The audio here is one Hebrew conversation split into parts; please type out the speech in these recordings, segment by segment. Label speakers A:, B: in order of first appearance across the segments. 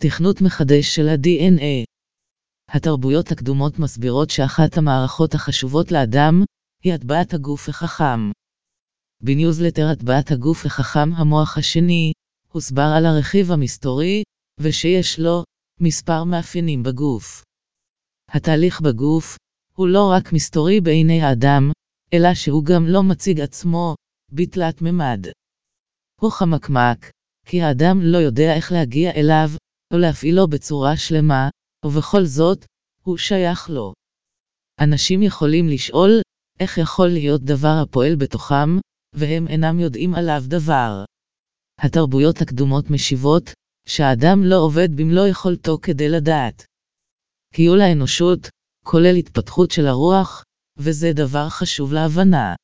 A: תכנות מחדש של ה-DNA התרבויות הקדומות מסבירות שאחת המערכות החשובות לאדם היא הטבעת הגוף החכם. בניוזלטר הטבעת הגוף החכם המוח השני, הוסבר על הרכיב המסתורי, ושיש לו מספר מאפיינים בגוף. התהליך בגוף הוא לא רק מסתורי בעיני האדם, אלא שהוא גם לא מציג עצמו בתלת ממד. הוא חמקמק, כי האדם לא יודע איך להגיע אליו, או להפעילו בצורה שלמה, ובכל זאת, הוא שייך לו. אנשים יכולים לשאול, איך יכול להיות דבר הפועל בתוכם, והם אינם יודעים עליו דבר. התרבויות הקדומות משיבות, שהאדם לא עובד במלוא יכולתו כדי לדעת. קיול האנושות, כולל התפתחות של הרוח, וזה דבר חשוב להבנה.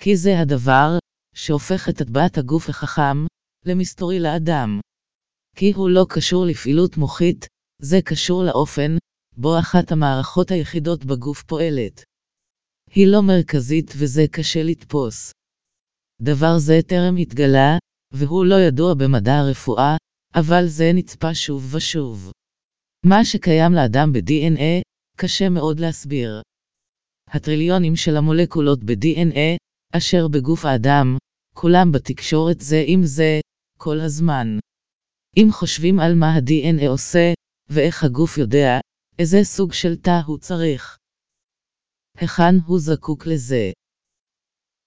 A: כי זה הדבר, שהופך את הטבעת הגוף החכם, למסתורי לאדם. כי הוא לא קשור לפעילות מוחית, זה קשור לאופן, בו אחת המערכות היחידות בגוף פועלת. היא לא מרכזית וזה קשה לתפוס. דבר זה טרם התגלה, והוא לא ידוע במדע הרפואה, אבל זה נצפה שוב ושוב. מה שקיים לאדם ב-DNA, קשה מאוד להסביר. הטריליונים של המולקולות ב-DNA, אשר בגוף האדם, כולם בתקשורת זה עם זה, כל הזמן. אם חושבים על מה ה-DNA עושה, ואיך הגוף יודע, איזה סוג של תא הוא צריך. היכן הוא זקוק לזה.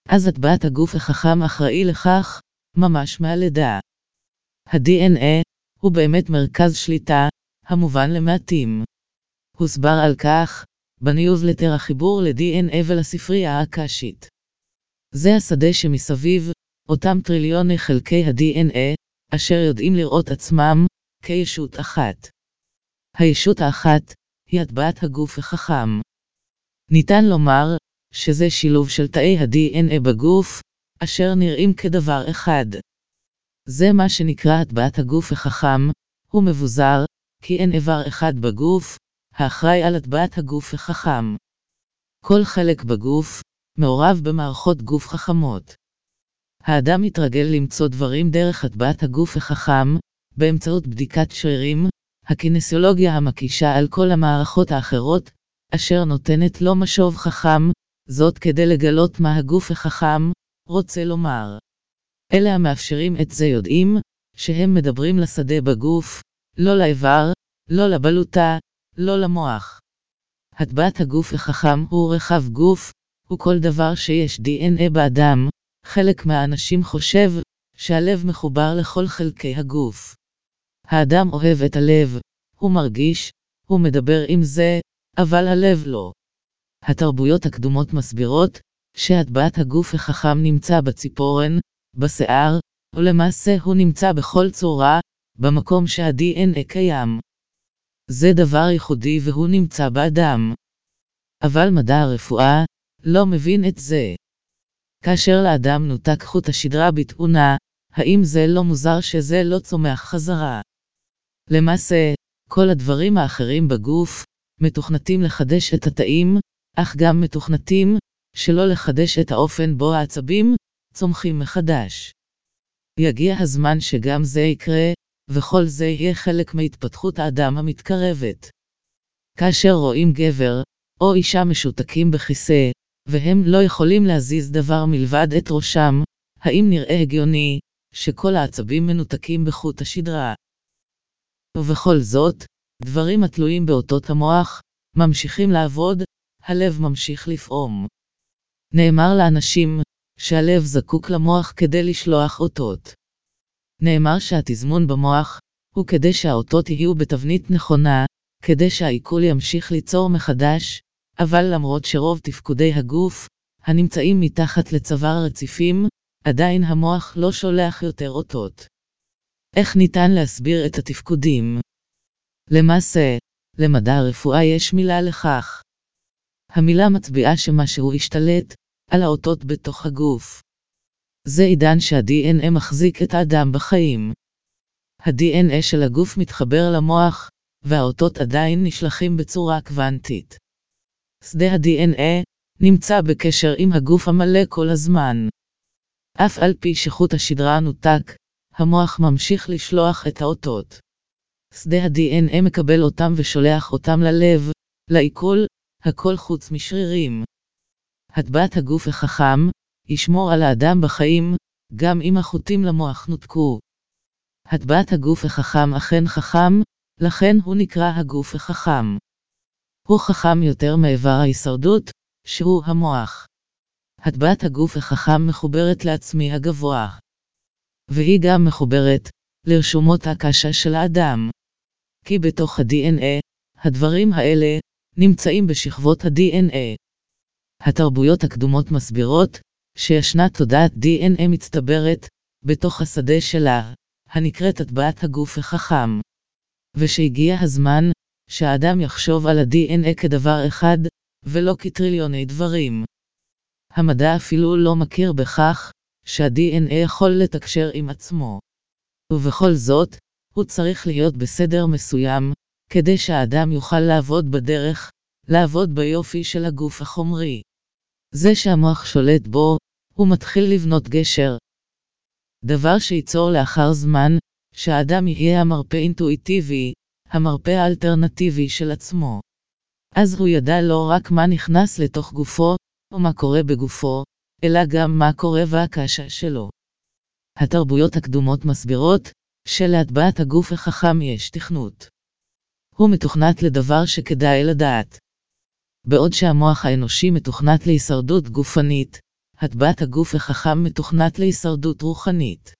A: אז הטבעת הגוף החכם אחראי לכך, ממש מהלידה. ה-DNA הוא באמת מרכז שליטה, המובן למעטים. הוסבר על כך, בניוזלטר החיבור ל-DNA ולספרייה הקשית. זה השדה שמסביב, אותם טריליוני חלקי ה-DNA, אשר יודעים לראות עצמם, כישות אחת. הישות האחת, היא הטבעת הגוף החכם. ניתן לומר, שזה שילוב של תאי ה-DNA בגוף, אשר נראים כדבר אחד. זה מה שנקרא הטבעת הגוף החכם, הוא מבוזר, כי אין איבר אחד בגוף, האחראי על הטבעת הגוף החכם. כל חלק בגוף, מעורב במערכות גוף חכמות. האדם מתרגל למצוא דברים דרך הטבעת הגוף החכם, באמצעות בדיקת שרירים, הקינסיולוגיה המקישה על כל המערכות האחרות, אשר נותנת לו משוב חכם, זאת כדי לגלות מה הגוף החכם רוצה לומר. אלה המאפשרים את זה יודעים, שהם מדברים לשדה בגוף, לא לאיבר, לא לבלוטה, לא למוח. הטבעת הגוף החכם הוא רחב גוף, הוא כל דבר שיש DNA באדם, חלק מהאנשים חושב שהלב מחובר לכל חלקי הגוף. האדם אוהב את הלב, הוא מרגיש, הוא מדבר עם זה, אבל הלב לא. התרבויות הקדומות מסבירות, שהטבעת הגוף החכם נמצא בציפורן, בשיער, ולמעשה הוא נמצא בכל צורה, במקום שה-DNA קיים. זה דבר ייחודי והוא נמצא באדם. אבל מדע הרפואה לא מבין את זה. כאשר לאדם נותק חוט השדרה בתאונה, האם זה לא מוזר שזה לא צומח חזרה? למעשה, כל הדברים האחרים בגוף מתוכנתים לחדש את התאים, אך גם מתוכנתים שלא לחדש את האופן בו העצבים צומחים מחדש. יגיע הזמן שגם זה יקרה, וכל זה יהיה חלק מהתפתחות האדם המתקרבת. כאשר רואים גבר או אישה משותקים בכיסא, והם לא יכולים להזיז דבר מלבד את ראשם, האם נראה הגיוני שכל העצבים מנותקים בחוט השדרה? ובכל זאת, דברים התלויים באותות המוח ממשיכים לעבוד, הלב ממשיך לפעום. נאמר לאנשים שהלב זקוק למוח כדי לשלוח אותות. נאמר שהתזמון במוח הוא כדי שהאותות יהיו בתבנית נכונה, כדי שהעיכול ימשיך ליצור מחדש, אבל למרות שרוב תפקודי הגוף, הנמצאים מתחת לצוואר הרציפים, עדיין המוח לא שולח יותר אותות. איך ניתן להסביר את התפקודים? למעשה, למדע הרפואה יש מילה לכך. המילה מצביעה שמשהו השתלט על האותות בתוך הגוף. זה עידן שה-DNA מחזיק את האדם בחיים. ה-DNA של הגוף מתחבר למוח, והאותות עדיין נשלחים בצורה קוונטית. שדה ה-DNA נמצא בקשר עם הגוף המלא כל הזמן. אף על פי שחוט השדרה נותק, המוח ממשיך לשלוח את האותות. שדה ה-DNA מקבל אותם ושולח אותם ללב, לעיכול, הכל חוץ משרירים. הטבעת הגוף החכם, ישמור על האדם בחיים, גם אם החוטים למוח נותקו. הטבעת הגוף החכם אכן חכם, לכן הוא נקרא הגוף החכם. הוא חכם יותר מאיבר ההישרדות, שהוא המוח. הטבעת הגוף החכם מחוברת לעצמי הגבוה. והיא גם מחוברת לרשומות הקשה של האדם. כי בתוך ה-DNA, הדברים האלה נמצאים בשכבות ה-DNA. התרבויות הקדומות מסבירות שישנה תודעת DNA מצטברת בתוך השדה שלה, הנקראת הטבעת הגוף החכם. ושהגיע הזמן שהאדם יחשוב על ה-DNA כדבר אחד, ולא כטריליוני דברים. המדע אפילו לא מכיר בכך שה-DNA יכול לתקשר עם עצמו. ובכל זאת, הוא צריך להיות בסדר מסוים, כדי שהאדם יוכל לעבוד בדרך, לעבוד ביופי של הגוף החומרי. זה שהמוח שולט בו, הוא מתחיל לבנות גשר. דבר שייצור לאחר זמן, שהאדם יהיה המרפא אינטואיטיבי, המרפא האלטרנטיבי של עצמו. אז הוא ידע לא רק מה נכנס לתוך גופו, או מה קורה בגופו, אלא גם מה קורה בהקשה שלו. התרבויות הקדומות מסבירות, שלהטבעת הגוף החכם יש תכנות. הוא מתוכנת לדבר שכדאי לדעת. בעוד שהמוח האנושי מתוכנת להישרדות גופנית, הטבעת הגוף החכם מתוכנת להישרדות רוחנית.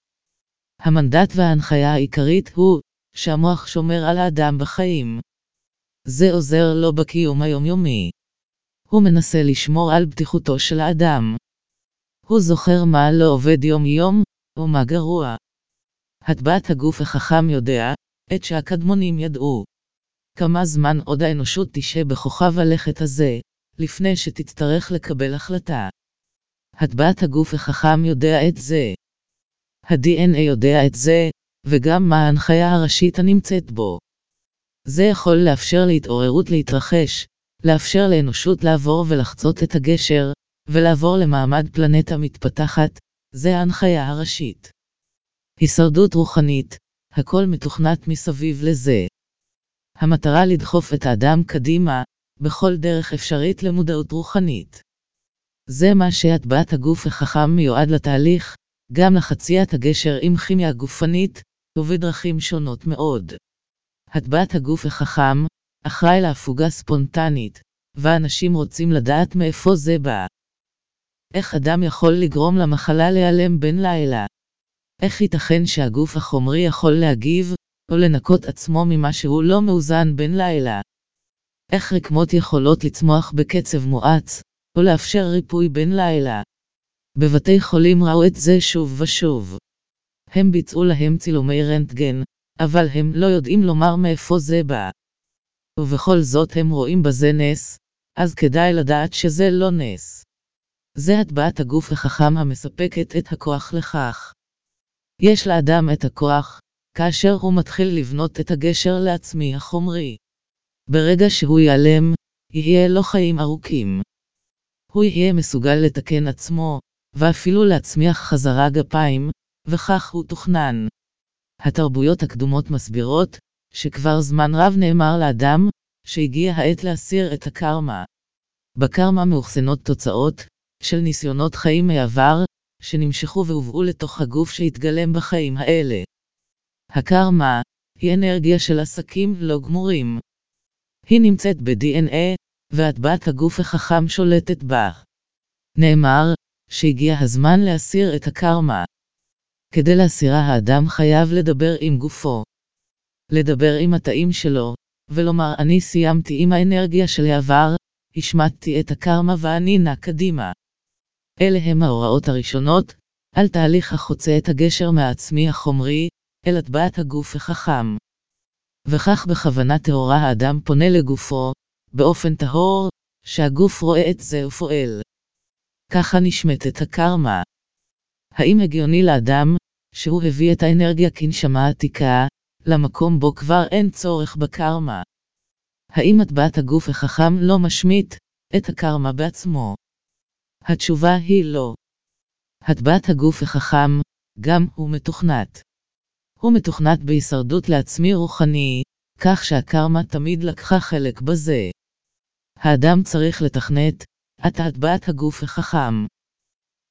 A: המנדט וההנחיה העיקרית הוא, שהמוח שומר על האדם בחיים. זה עוזר לו בקיום היומיומי. הוא מנסה לשמור על בטיחותו של האדם. הוא זוכר מה לא עובד יום-יום, ומה גרוע. הטבעת הגוף החכם יודע, את שהקדמונים ידעו. כמה זמן עוד האנושות תשהה בכוכב הלכת הזה, לפני שתצטרך לקבל החלטה. הטבעת הגוף החכם יודע את זה. ה-DNA יודע את זה, וגם מה ההנחיה הראשית הנמצאת בו. זה יכול לאפשר להתעוררות להתרחש, לאפשר לאנושות לעבור ולחצות את הגשר, ולעבור למעמד פלנטה מתפתחת, זה ההנחיה הראשית. הישרדות רוחנית, הכל מתוכנת מסביב לזה. המטרה לדחוף את האדם קדימה, בכל דרך אפשרית למודעות רוחנית. זה מה שהטבעת הגוף החכם מיועד לתהליך, גם לחציית הגשר עם כימיה גופנית, ובדרכים שונות מאוד. הטבעת הגוף החכם, אחראי להפוגה ספונטנית, ואנשים רוצים לדעת מאיפה זה בא. איך אדם יכול לגרום למחלה להיעלם בן לילה? איך ייתכן שהגוף החומרי יכול להגיב, או לנקות עצמו ממה שהוא לא מאוזן בן לילה? איך רקמות יכולות לצמוח בקצב מואץ, או לאפשר ריפוי בן לילה? בבתי חולים ראו את זה שוב ושוב. הם ביצעו להם צילומי רנטגן, אבל הם לא יודעים לומר מאיפה זה בא. ובכל זאת הם רואים בזה נס, אז כדאי לדעת שזה לא נס. זה הטבעת הגוף החכם המספקת את הכוח לכך. יש לאדם את הכוח, כאשר הוא מתחיל לבנות את הגשר לעצמי החומרי. ברגע שהוא ייעלם, יהיה לו חיים ארוכים. הוא יהיה מסוגל לתקן עצמו, ואפילו להצמיח חזרה גפיים, וכך הוא תוכנן. התרבויות הקדומות מסבירות, שכבר זמן רב נאמר לאדם, שהגיע העת להסיר את הקרמה. בקרמה מאוחסנות תוצאות, של ניסיונות חיים מעבר, שנמשכו והובאו לתוך הגוף שהתגלם בחיים האלה. הקרמה, היא אנרגיה של עסקים לא גמורים. היא נמצאת ב-DNA, והטבעת הגוף החכם שולטת בה. נאמר, שהגיע הזמן להסיר את הקרמה. כדי להסירה האדם חייב לדבר עם גופו. לדבר עם התאים שלו, ולומר אני סיימתי עם האנרגיה של העבר, השמטתי את הקרמה ואני נע קדימה. אלה הם ההוראות הראשונות, על תהליך החוצה את הגשר מהעצמי החומרי, אל הטבעת הגוף החכם. וכך בכוונה טהורה האדם פונה לגופו, באופן טהור, שהגוף רואה את זה ופועל. ככה נשמטת הקרמה. האם הגיוני לאדם, שהוא הביא את האנרגיה כנשמה עתיקה, למקום בו כבר אין צורך בקרמה? האם הטבעת הגוף החכם לא משמיט את הקרמה בעצמו? התשובה היא לא. הטבעת הגוף החכם, גם הוא מתוכנת. הוא מתוכנת בהישרדות לעצמי רוחני, כך שהקרמה תמיד לקחה חלק בזה. האדם צריך לתכנת, את הטבעת הגוף החכם.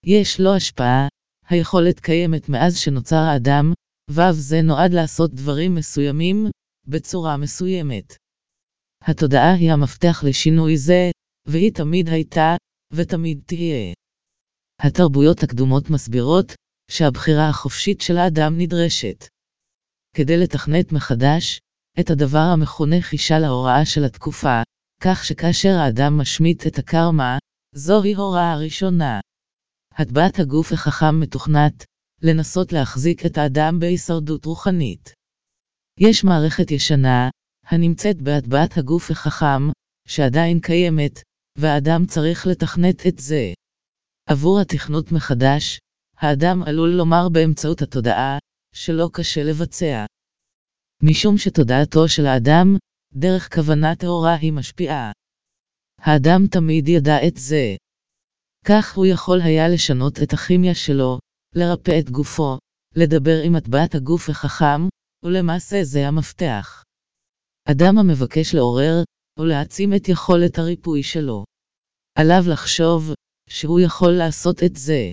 A: יש לו השפעה, היכולת קיימת מאז שנוצר האדם, ו' זה נועד לעשות דברים מסוימים, בצורה מסוימת. התודעה היא המפתח לשינוי זה, והיא תמיד הייתה, ותמיד תהיה. התרבויות הקדומות מסבירות, שהבחירה החופשית של האדם נדרשת. כדי לתכנת מחדש, את הדבר המכונה חישה להוראה של התקופה, כך שכאשר האדם משמיט את הקרמה, זוהי הוראה ראשונה. הטבעת הגוף החכם מתוכנת, לנסות להחזיק את האדם בהישרדות רוחנית. יש מערכת ישנה, הנמצאת בהטבעת הגוף החכם, שעדיין קיימת, והאדם צריך לתכנת את זה. עבור התכנות מחדש, האדם עלול לומר באמצעות התודעה, שלא קשה לבצע. משום שתודעתו של האדם, דרך כוונה טהורה היא משפיעה. האדם תמיד ידע את זה. כך הוא יכול היה לשנות את הכימיה שלו, לרפא את גופו, לדבר עם הטבעת הגוף החכם, ולמעשה זה המפתח. אדם המבקש לעורר, או להעצים את יכולת הריפוי שלו. עליו לחשוב, שהוא יכול לעשות את זה.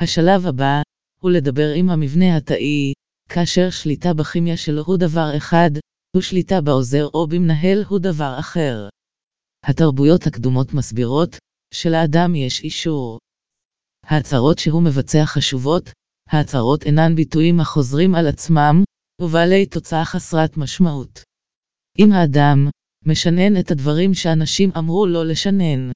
A: השלב הבא, הוא לדבר עם המבנה התאי, כאשר שליטה בכימיה שלו הוא דבר אחד, ושליטה בעוזר או במנהל הוא דבר אחר. התרבויות הקדומות מסבירות, שלאדם יש אישור. ההצהרות שהוא מבצע חשובות, ההצהרות אינן ביטויים החוזרים על עצמם, ובעלי תוצאה חסרת משמעות. אם האדם משנן את הדברים שאנשים אמרו לו לשנן,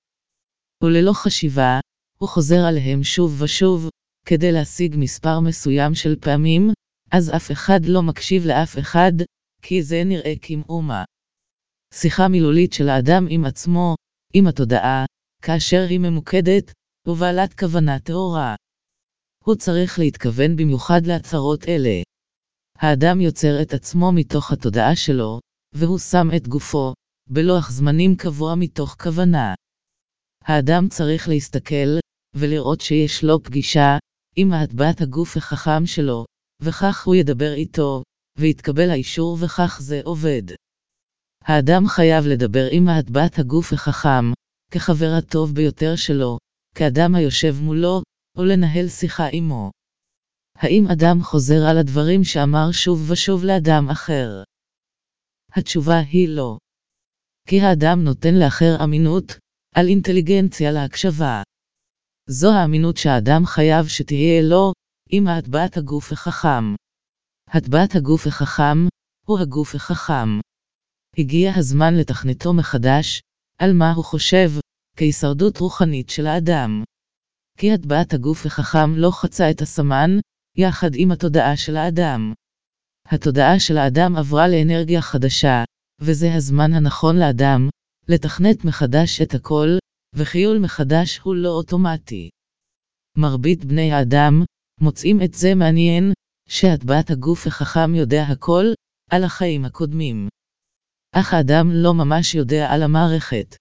A: וללא חשיבה, הוא חוזר עליהם שוב ושוב, כדי להשיג מספר מסוים של פעמים, אז אף אחד לא מקשיב לאף אחד, כי זה נראה כמאומה. שיחה מילולית של האדם עם עצמו, עם התודעה, כאשר היא ממוקדת, ובעלת כוונה טהורה. הוא צריך להתכוון במיוחד להצהרות אלה. האדם יוצר את עצמו מתוך התודעה שלו, והוא שם את גופו, בלוח זמנים קבוע מתוך כוונה. האדם צריך להסתכל, ולראות שיש לו פגישה, עם הטבעת הגוף החכם שלו, וכך הוא ידבר איתו, ויתקבל האישור וכך זה עובד. האדם חייב לדבר עם הטבעת הגוף החכם, כחבר הטוב ביותר שלו, כאדם היושב מולו, או לנהל שיחה עמו. האם אדם חוזר על הדברים שאמר שוב ושוב לאדם אחר? התשובה היא לא. כי האדם נותן לאחר אמינות, על אינטליגנציה להקשבה. זו האמינות שהאדם חייב שתהיה לו, עם הטבעת הגוף החכם. הטבעת הגוף החכם, הוא הגוף החכם. הגיע הזמן לתכנתו מחדש, על מה הוא חושב, כהישרדות רוחנית של האדם. כי הטבעת הגוף החכם לא חצה את הסמן, יחד עם התודעה של האדם. התודעה של האדם עברה לאנרגיה חדשה, וזה הזמן הנכון לאדם, לתכנת מחדש את הכל, וחיול מחדש הוא לא אוטומטי. מרבית בני האדם, מוצאים את זה מעניין, שהטבעת הגוף החכם יודע הכל, על החיים הקודמים. אך האדם לא ממש יודע על המערכת.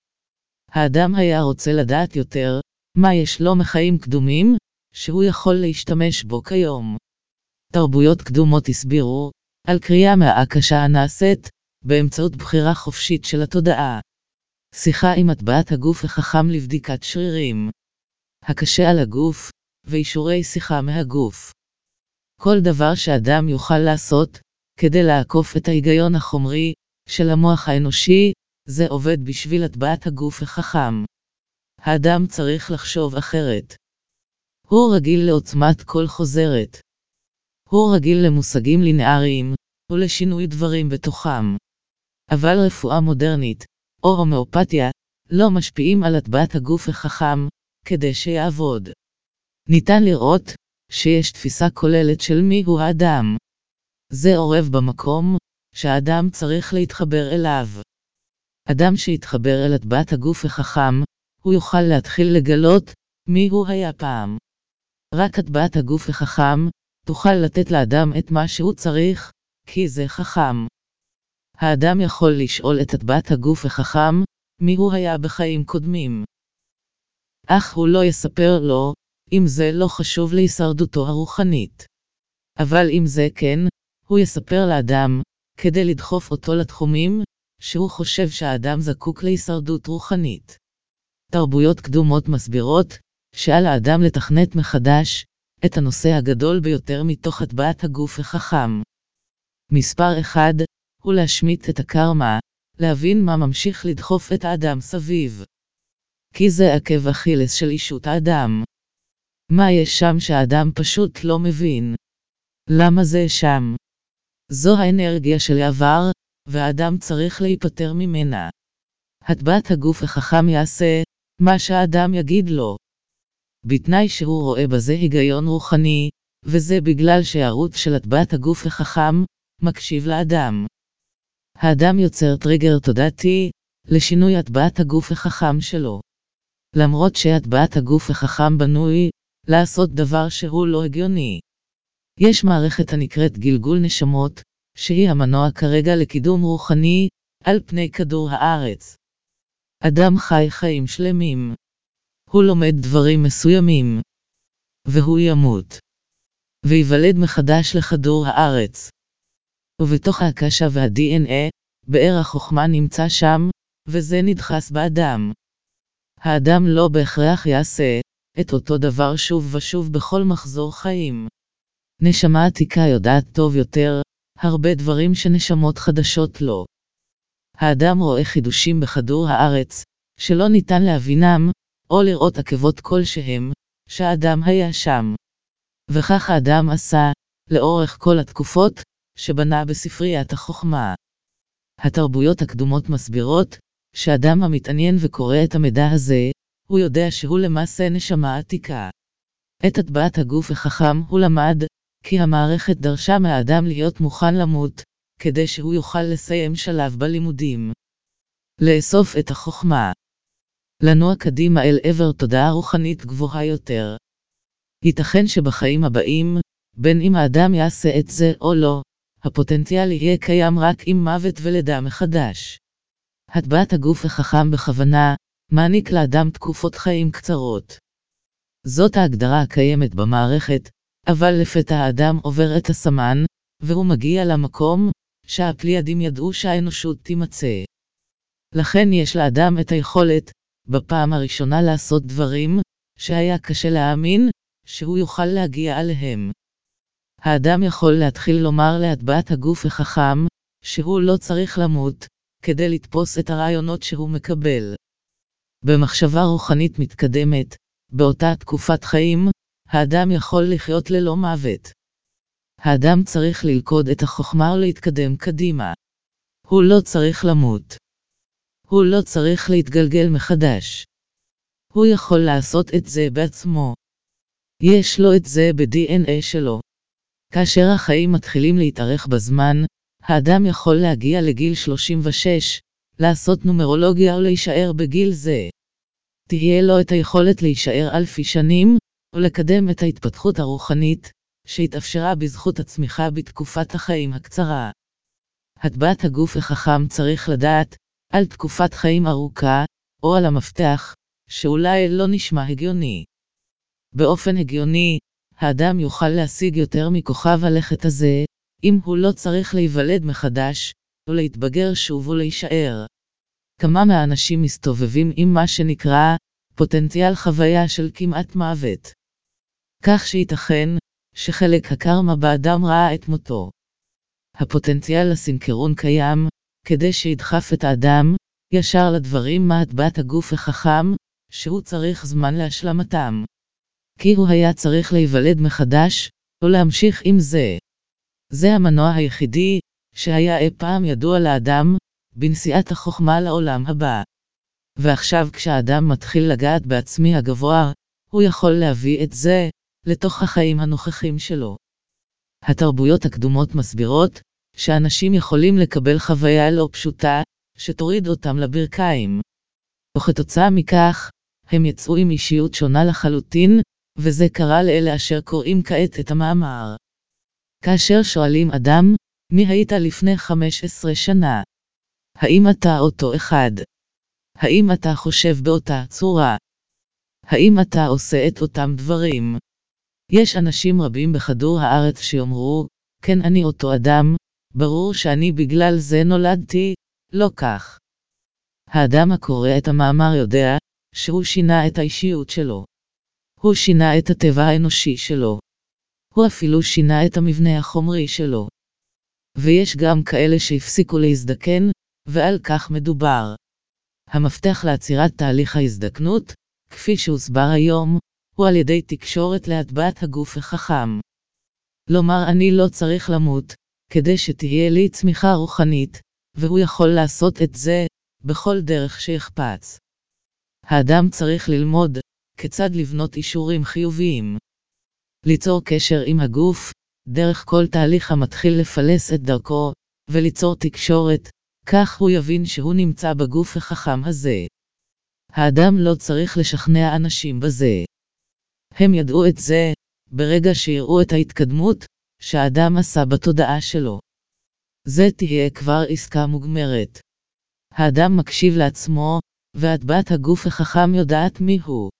A: האדם היה רוצה לדעת יותר, מה יש לו מחיים קדומים, שהוא יכול להשתמש בו כיום. תרבויות קדומות הסבירו, על קריאה מהקשה הנעשית, באמצעות בחירה חופשית של התודעה. שיחה עם הטבעת הגוף החכם לבדיקת שרירים. הקשה על הגוף, ואישורי שיחה מהגוף. כל דבר שאדם יוכל לעשות, כדי לעקוף את ההיגיון החומרי, של המוח האנושי, זה עובד בשביל הטבעת הגוף החכם. האדם צריך לחשוב אחרת. הוא רגיל לעוצמת קול חוזרת. הוא רגיל למושגים לינאריים, ולשינוי דברים בתוכם. אבל רפואה מודרנית, או הומאופתיה, לא משפיעים על הטבעת הגוף החכם, כדי שיעבוד. ניתן לראות, שיש תפיסה כוללת של מיהו האדם. זה עורב במקום, שהאדם צריך להתחבר אליו. אדם שיתחבר אל הטבעת הגוף החכם, הוא יוכל להתחיל לגלות, מי הוא היה פעם. רק הטבעת הגוף החכם, תוכל לתת לאדם את מה שהוא צריך, כי זה חכם. האדם יכול לשאול את הטבעת הגוף החכם, מי הוא היה בחיים קודמים. אך הוא לא יספר לו, אם זה לא חשוב להישרדותו הרוחנית. אבל אם זה כן, הוא יספר לאדם, כדי לדחוף אותו לתחומים, שהוא חושב שהאדם זקוק להישרדות רוחנית. תרבויות קדומות מסבירות, שעל האדם לתכנת מחדש, את הנושא הגדול ביותר מתוך הטבעת הגוף החכם. מספר 1, הוא להשמיט את הקרמה, להבין מה ממשיך לדחוף את האדם סביב. כי זה עקב אכילס של אישות האדם. מה יש שם שהאדם פשוט לא מבין? למה זה שם? זו האנרגיה של העבר, והאדם צריך להיפטר ממנה. הטבעת הגוף החכם יעשה מה שהאדם יגיד לו. בתנאי שהוא רואה בזה היגיון רוחני, וזה בגלל שהערוץ של הטבעת הגוף החכם מקשיב לאדם. האדם יוצר טריגר תודעתי לשינוי הטבעת הגוף החכם שלו. למרות שהטבעת הגוף החכם בנוי לעשות דבר שהוא לא הגיוני. יש מערכת הנקראת גלגול נשמות, שהיא המנוע כרגע לקידום רוחני על פני כדור הארץ. אדם חי חיים שלמים. הוא לומד דברים מסוימים. והוא ימות. וייוולד מחדש לכדור הארץ. ובתוך הקשה וה-DNA, באר החוכמה נמצא שם, וזה נדחס באדם. האדם לא בהכרח יעשה את אותו דבר שוב ושוב בכל מחזור חיים. נשמה עתיקה יודעת טוב יותר, הרבה דברים שנשמות חדשות לא. האדם רואה חידושים בכדור הארץ, שלא ניתן להבינם, או לראות עקבות כלשהם, שהאדם היה שם. וכך האדם עשה, לאורך כל התקופות, שבנה בספריית החוכמה. התרבויות הקדומות מסבירות, שאדם המתעניין וקורא את המידע הזה, הוא יודע שהוא למעשה נשמה עתיקה. את הטבעת הגוף החכם הוא למד, כי המערכת דרשה מהאדם להיות מוכן למות, כדי שהוא יוכל לסיים שלב בלימודים. לאסוף את החוכמה. לנוע קדימה אל עבר תודעה רוחנית גבוהה יותר. ייתכן שבחיים הבאים, בין אם האדם יעשה את זה או לא, הפוטנציאל יהיה קיים רק עם מוות ולידה מחדש. הטבעת הגוף החכם בכוונה, מעניק לאדם תקופות חיים קצרות. זאת ההגדרה הקיימת במערכת, אבל לפתע האדם עובר את הסמן, והוא מגיע למקום, שהפליאדים ידעו שהאנושות תימצא. לכן יש לאדם את היכולת, בפעם הראשונה לעשות דברים, שהיה קשה להאמין, שהוא יוכל להגיע עליהם. האדם יכול להתחיל לומר להטבעת הגוף החכם, שהוא לא צריך למות, כדי לתפוס את הרעיונות שהוא מקבל. במחשבה רוחנית מתקדמת, באותה תקופת חיים, האדם יכול לחיות ללא מוות. האדם צריך ללכוד את החוכמה ולהתקדם קדימה. הוא לא צריך למות. הוא לא צריך להתגלגל מחדש. הוא יכול לעשות את זה בעצמו. יש לו את זה ב-DNA שלו. כאשר החיים מתחילים להתארך בזמן, האדם יכול להגיע לגיל 36, לעשות נומרולוגיה או להישאר בגיל זה. תהיה לו את היכולת להישאר אלפי שנים, ולקדם את ההתפתחות הרוחנית, שהתאפשרה בזכות הצמיחה בתקופת החיים הקצרה. הטבעת הגוף החכם צריך לדעת, על תקופת חיים ארוכה, או על המפתח, שאולי לא נשמע הגיוני. באופן הגיוני, האדם יוכל להשיג יותר מכוכב הלכת הזה, אם הוא לא צריך להיוולד מחדש, ולהתבגר שוב ולהישאר. כמה מהאנשים מסתובבים עם מה שנקרא פוטנציאל חוויה של כמעט מוות. כך שייתכן שחלק הקרמה באדם ראה את מותו. הפוטנציאל לסינכרון קיים, כדי שידחף את האדם, ישר לדברים מה הטבעת הגוף החכם, שהוא צריך זמן להשלמתם. כי הוא היה צריך להיוולד מחדש, או להמשיך עם זה. זה המנוע היחידי, שהיה אי פעם ידוע לאדם, בנסיעת החוכמה לעולם הבא. ועכשיו כשהאדם מתחיל לגעת בעצמי הגבוה, הוא יכול להביא את זה, לתוך החיים הנוכחים שלו. התרבויות הקדומות מסבירות, שאנשים יכולים לקבל חוויה לא פשוטה, שתוריד אותם לברכיים. וכתוצאה מכך, הם יצאו עם אישיות שונה לחלוטין, וזה קרה לאלה אשר קוראים כעת את המאמר. כאשר שואלים אדם, מי היית לפני 15 שנה? האם אתה אותו אחד? האם אתה חושב באותה צורה? האם אתה עושה את אותם דברים? יש אנשים רבים בכדור הארץ שיאמרו, כן אני אותו אדם, ברור שאני בגלל זה נולדתי, לא כך. האדם הקורא את המאמר יודע, שהוא שינה את האישיות שלו. הוא שינה את הטבע האנושי שלו. הוא אפילו שינה את המבנה החומרי שלו. ויש גם כאלה שהפסיקו להזדקן, ועל כך מדובר. המפתח לעצירת תהליך ההזדקנות, כפי שהוסבר היום, הוא על ידי תקשורת להטבעת הגוף החכם. לומר אני לא צריך למות, כדי שתהיה לי צמיחה רוחנית, והוא יכול לעשות את זה, בכל דרך שיחפץ. האדם צריך ללמוד, כיצד לבנות אישורים חיוביים. ליצור קשר עם הגוף, דרך כל תהליך המתחיל לפלס את דרכו, וליצור תקשורת, כך הוא יבין שהוא נמצא בגוף החכם הזה. האדם לא צריך לשכנע אנשים בזה. הם ידעו את זה, ברגע שיראו את ההתקדמות, שהאדם עשה בתודעה שלו. זה תהיה כבר עסקה מוגמרת. האדם מקשיב לעצמו, והטבעת הגוף החכם יודעת מי הוא.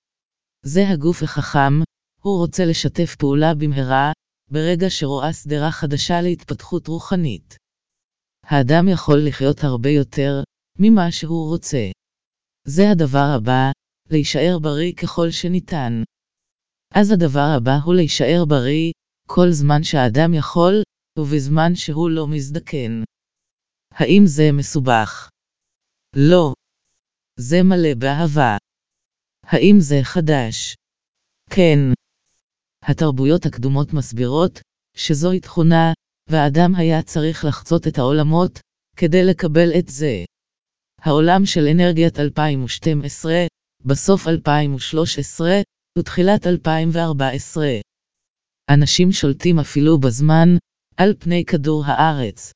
A: זה הגוף החכם, הוא רוצה לשתף פעולה במהרה, ברגע שרואה שדרה חדשה להתפתחות רוחנית. האדם יכול לחיות הרבה יותר, ממה שהוא רוצה. זה הדבר הבא, להישאר בריא ככל שניתן. אז הדבר הבא הוא להישאר בריא, כל זמן שהאדם יכול, ובזמן שהוא לא מזדקן. האם זה מסובך? לא. זה מלא באהבה. האם זה חדש? כן. התרבויות הקדומות מסבירות, שזוהי תכונה, והאדם היה צריך לחצות את העולמות, כדי לקבל את זה. העולם של אנרגיית 2012, בסוף 2013, ותחילת 2014. אנשים שולטים אפילו בזמן, על פני כדור הארץ.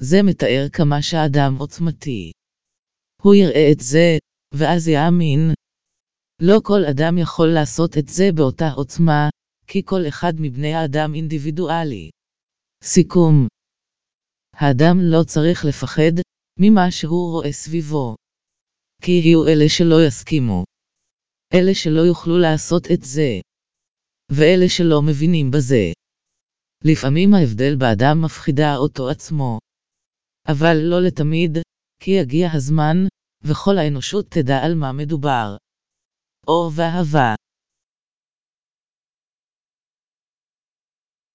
A: זה מתאר כמה שהאדם עוצמתי. הוא יראה את זה, ואז יאמין. לא כל אדם יכול לעשות את זה באותה עוצמה, כי כל אחד מבני האדם אינדיבידואלי. סיכום האדם לא צריך לפחד ממה שהוא רואה סביבו. כי יהיו אלה שלא יסכימו. אלה שלא יוכלו לעשות את זה. ואלה שלא מבינים בזה. לפעמים ההבדל באדם מפחידה אותו עצמו. אבל לא לתמיד, כי יגיע הזמן, וכל האנושות תדע על מה מדובר. אור ואהבה